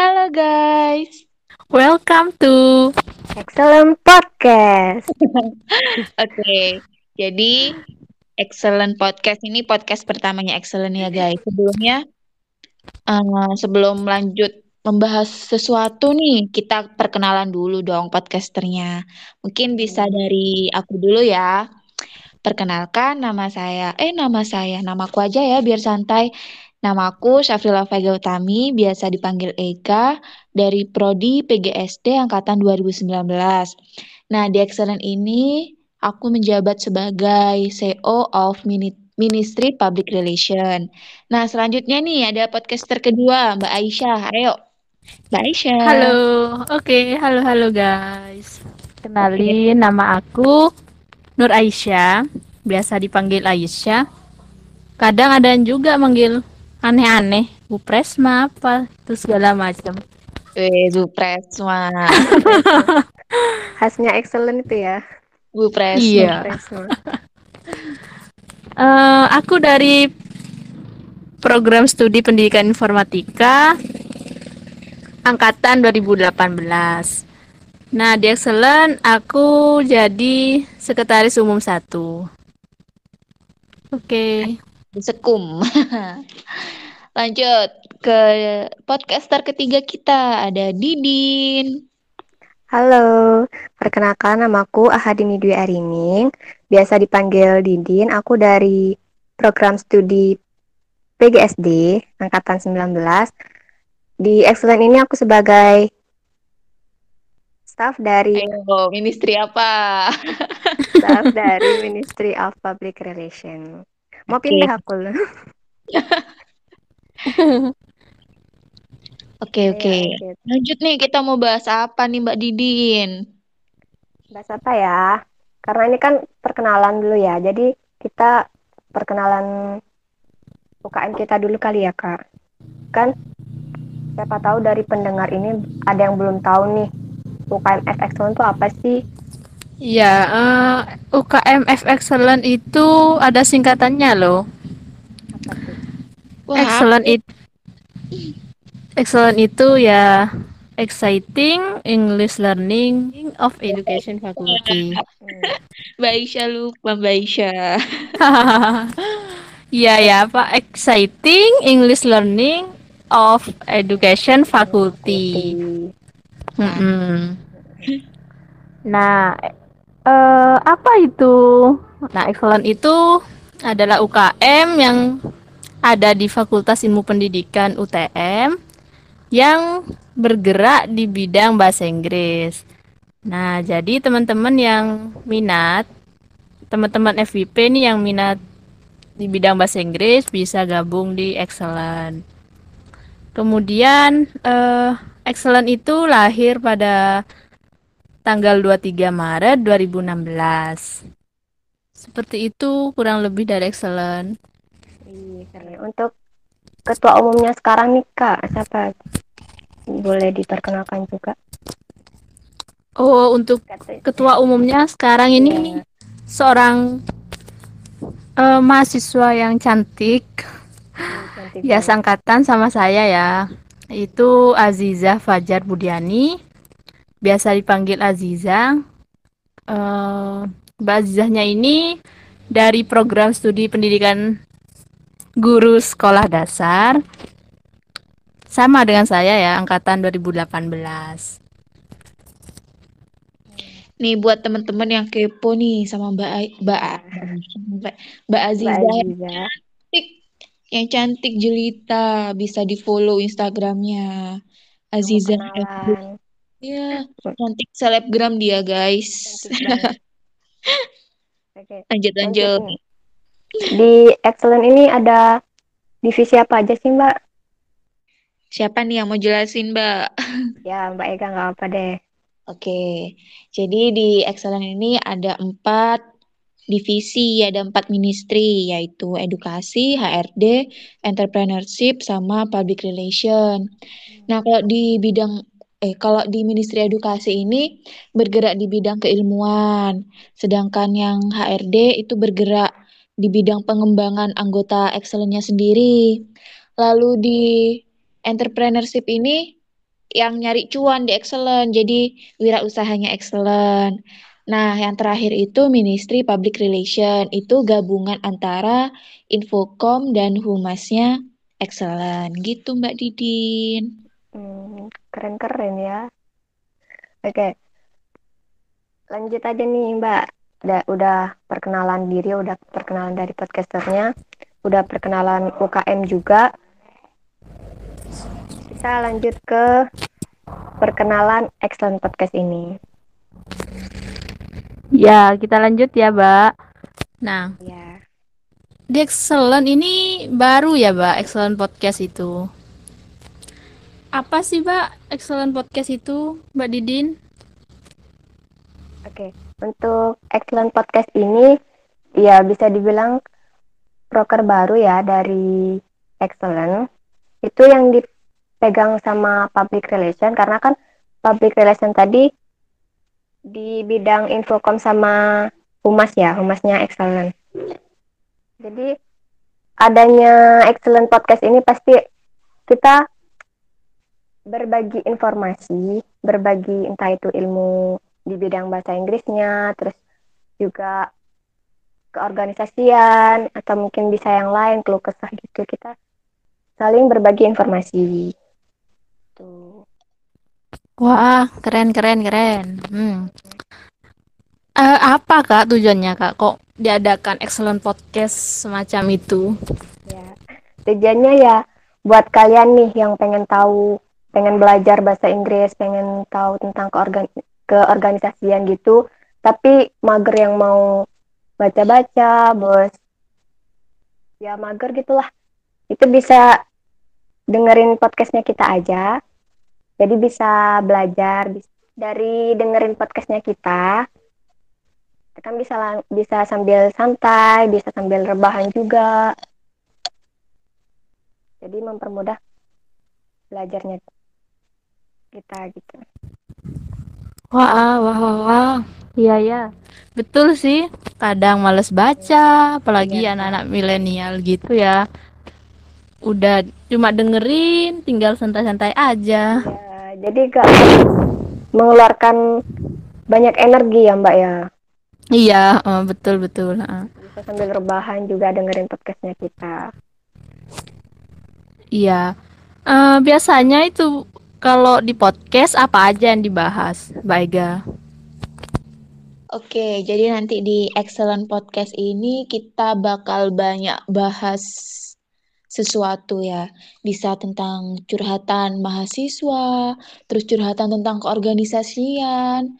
Halo guys. Welcome to Excellent Podcast. Oke, jadi Excellent Podcast ini podcast pertamanya Excellent ya guys. Sebelumnya, uh, sebelum lanjut membahas sesuatu nih, kita perkenalan dulu dong podcasternya. Mungkin bisa dari aku dulu ya. Perkenalkan nama saya, eh nama saya, namaku aja ya biar santai. Namaku Syafrila Vega Utami, biasa dipanggil Eka, dari Prodi PGSD Angkatan 2019. Nah, di Excellent ini aku menjabat sebagai CEO of Ministry Public Relation. Nah, selanjutnya nih ada podcaster kedua, Mbak Aisyah. Ayo, Mbak Aisyah. Halo, oke, okay. halo halo guys. Kenalin, okay. nama aku Nur Aisyah, biasa dipanggil Aisyah. Kadang ada yang juga manggil aneh-aneh. Bu Presma apa? Itu segala macam. Eh Bu Presma. Khasnya excellent itu ya. Bu Presma. Iya. Presma. uh, aku dari program studi pendidikan informatika angkatan 2018 nah di excellent aku jadi sekretaris umum satu. Oke. Okay. Sekum. Lanjut ke podcaster ketiga kita ada Didin. Halo, perkenalkan namaku Ahadini Dwi Arining, biasa dipanggil Didin. Aku dari program studi PGSD angkatan 19. Di Excellent ini aku sebagai staff dari Ayo, ministry apa? staff dari Ministry of Public Relation. Mau pindah aku loh. Oke oke. Lanjut nih kita mau bahas apa nih Mbak Didin? Bahas apa ya? Karena ini kan perkenalan dulu ya. Jadi kita perkenalan UKM kita dulu kali ya kak. Kan siapa tahu dari pendengar ini ada yang belum tahu nih UKM F Excellent itu apa sih? Ya, uh, UKM F Excellent itu ada singkatannya loh. Wah, excellent itu Excellent itu ya exciting English learning of education faculty. Mbak Aisyah lupa Mbak Aisyah. Iya ya, apa exciting English learning of education faculty. Mm -hmm. Nah, uh, apa itu? Nah, excellent itu adalah UKM yang ada di Fakultas Ilmu Pendidikan UTM yang bergerak di bidang bahasa Inggris. Nah, jadi teman-teman yang minat, teman-teman FVP nih yang minat di bidang bahasa Inggris bisa gabung di Excellent. Kemudian uh, Excellent itu lahir pada tanggal 23 Maret 2016. Seperti itu kurang lebih dari excellent. Iya, Untuk ketua umumnya sekarang nih Kak, siapa? Boleh diperkenalkan juga. Oh, untuk ketua umumnya sekarang ini yeah. seorang uh, mahasiswa yang cantik. cantik ya, sangkatan sama saya ya. Itu Aziza Fajar Budiani biasa dipanggil Aziza. Uh, Mbak Azizahnya ini dari program studi pendidikan guru sekolah dasar sama dengan saya ya angkatan 2018. Nih buat teman-teman yang kepo nih sama Mbak Mbak Mbak, Mbak Aziza, Mbak Aziza. Yang cantik, yang cantik jelita bisa di follow Instagramnya Aziza. Iya, cantik selebgram dia, guys. Oke. Lanjut, lanjut. Di Excellent ini ada divisi apa aja sih, Mbak? Siapa nih yang mau jelasin, Mbak? Ya, Mbak Ega nggak apa deh. Oke, jadi di Excellent ini ada empat divisi, ada empat ministry, yaitu edukasi, HRD, entrepreneurship, sama public relation. Nah, kalau di bidang eh kalau di Ministry Edukasi ini bergerak di bidang keilmuan, sedangkan yang HRD itu bergerak di bidang pengembangan anggota excelnya sendiri. Lalu di entrepreneurship ini yang nyari cuan di excellent. Jadi wirausahanya excellent. Nah, yang terakhir itu Ministry Public Relation. Itu gabungan antara Infocom dan Humasnya excellent. Gitu Mbak Didin. Hmm, keren-keren ya. Oke. Lanjut aja nih Mbak. Udah, udah perkenalan diri, udah perkenalan dari podcasternya, udah perkenalan UKM juga. Kita lanjut ke perkenalan Excellent Podcast ini. Ya, kita lanjut ya, Mbak. Nah, Ya. di Excellent ini baru ya, Mbak, Excellent Podcast itu. Apa sih, Mbak, Excellent Podcast itu, Mbak Didin? Oke, untuk Excellent Podcast ini ya bisa dibilang broker baru ya dari Excellent. Itu yang dipegang sama public relation karena kan public relation tadi di bidang infocom sama humas ya, humasnya Excellent. Jadi adanya Excellent Podcast ini pasti kita berbagi informasi, berbagi entah itu ilmu di bidang bahasa Inggrisnya, terus juga keorganisasian atau mungkin bisa yang lain keluh kesah gitu kita saling berbagi informasi. Tuh. Wah, keren, keren, keren. Hmm. Eh, apa, Kak, tujuannya, Kak? Kok diadakan Excellent Podcast semacam itu? Ya. Tujuannya ya buat kalian nih yang pengen tahu, pengen belajar bahasa Inggris, pengen tahu tentang keorgan keorganisasian gitu, tapi mager yang mau baca-baca, bos. Ya mager gitulah. Itu bisa dengerin podcastnya kita aja. Jadi bisa belajar dari dengerin podcastnya kita. Kan bisa bisa sambil santai, bisa sambil rebahan juga. Jadi mempermudah belajarnya kita gitu. Wah, wah, wah, wah. Iya, ya. Betul sih. Kadang males baca, apalagi Kak. anak-anak milenial gitu ya. Udah cuma dengerin, tinggal santai-santai aja. Ya, jadi gak mengeluarkan banyak energi ya Mbak ya. Iya, eh, betul, betul. Bisa sambil rebahan juga dengerin podcastnya kita. Iya. Eh, biasanya itu kalau di podcast apa aja yang dibahas, Mbak? Oke, jadi nanti di Excellent Podcast ini kita bakal banyak bahas sesuatu ya. Bisa tentang curhatan mahasiswa, terus curhatan tentang keorganisasian.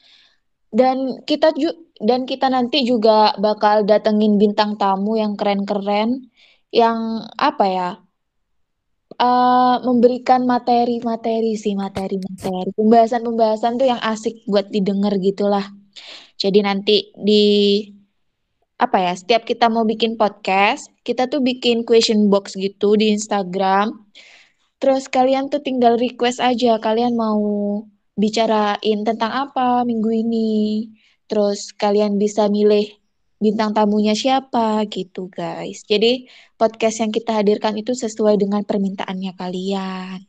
Dan kita ju dan kita nanti juga bakal datengin bintang tamu yang keren-keren yang apa ya? Eh, memberikan materi-materi sih, materi-materi. Pembahasan-pembahasan tuh yang asik buat didengar gitulah. Jadi nanti di apa ya, setiap kita mau bikin podcast, kita tuh bikin question box gitu di Instagram. Terus kalian tuh tinggal request aja kalian mau bicarain tentang apa minggu ini. Terus kalian bisa milih bintang tamunya siapa gitu, guys. Jadi podcast yang kita hadirkan itu sesuai dengan permintaannya kalian.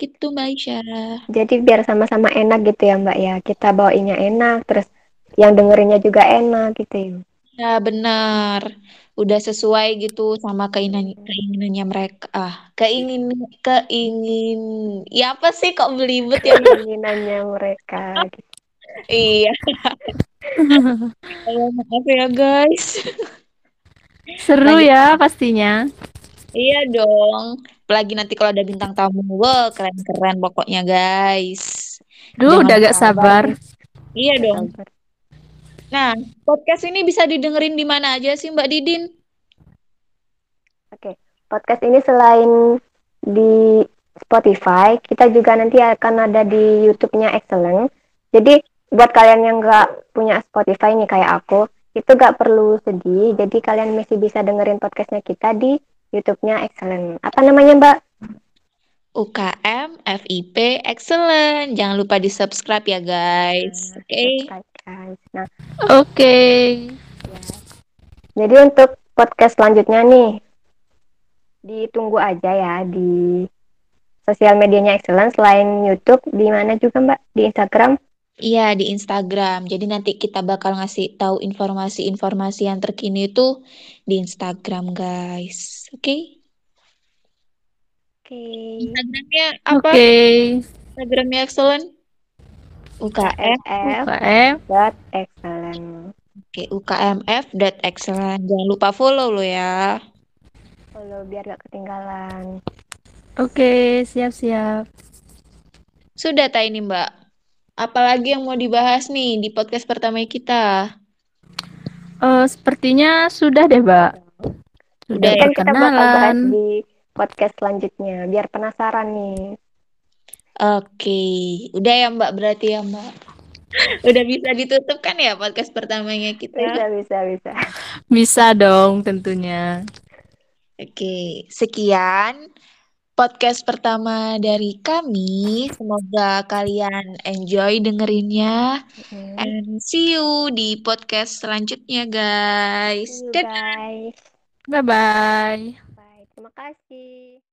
Gitu, Mbak Aisyah. Jadi biar sama-sama enak gitu ya Mbak ya. Kita bawainnya enak, terus yang dengerinnya juga enak gitu ya. Ya, benar. Udah sesuai gitu sama keinginan keinginannya mereka. Ah, keingin keingin ya apa sih kok belibet ya? Keinginannya mereka gitu. Iya. Ya, maaf ya, guys. Seru Lagi- ya pastinya. Iya dong. Apalagi nanti kalau ada bintang tamu. Wah, keren-keren pokoknya, guys. Duh, Jangan udah gak sabar. Iya dong. Sabar. Nah, podcast ini bisa didengerin di mana aja sih, Mbak Didin? Oke, podcast ini selain di Spotify, kita juga nanti akan ada di YouTube-nya Excellent. Jadi buat kalian yang nggak punya Spotify nih kayak aku, itu nggak perlu sedih. Jadi kalian masih bisa dengerin podcastnya kita di YouTube-nya Excellent. Apa namanya Mbak? UKM FIP Excellent. Jangan lupa di-subscribe ya, guys. Oke. Subscribe, guys. Nah, Oke. jadi untuk podcast selanjutnya nih, ditunggu aja ya di sosial medianya Excellent selain YouTube di mana juga Mbak? Di Instagram? Iya, di Instagram. Jadi nanti kita bakal ngasih tahu informasi-informasi yang terkini itu di Instagram, guys. Oke? Oke. Instagramnya Oke. apa? Instagramnya Excellent? UKM. UKF UKM. dot excellent. Oke, UKMF.excellent. Jangan lupa follow lo ya. Follow biar gak ketinggalan. Oke, siap-siap. Sudah tak ini, Mbak? Apalagi yang mau dibahas nih di podcast pertama kita? Eh, sepertinya sudah deh, Mbak. Sudah Udah ya? Kita bakal bahas di podcast selanjutnya biar penasaran nih. Oke, udah ya Mbak berarti ya Mbak. Udah bisa ditutup kan ya podcast pertamanya kita? Bisa bisa bisa. Bisa dong tentunya. Oke, sekian podcast pertama dari kami. Semoga kalian enjoy dengerinnya. Mm. And see you di podcast selanjutnya, guys. See you Dadah. guys. Bye-bye. Bye. Terima kasih.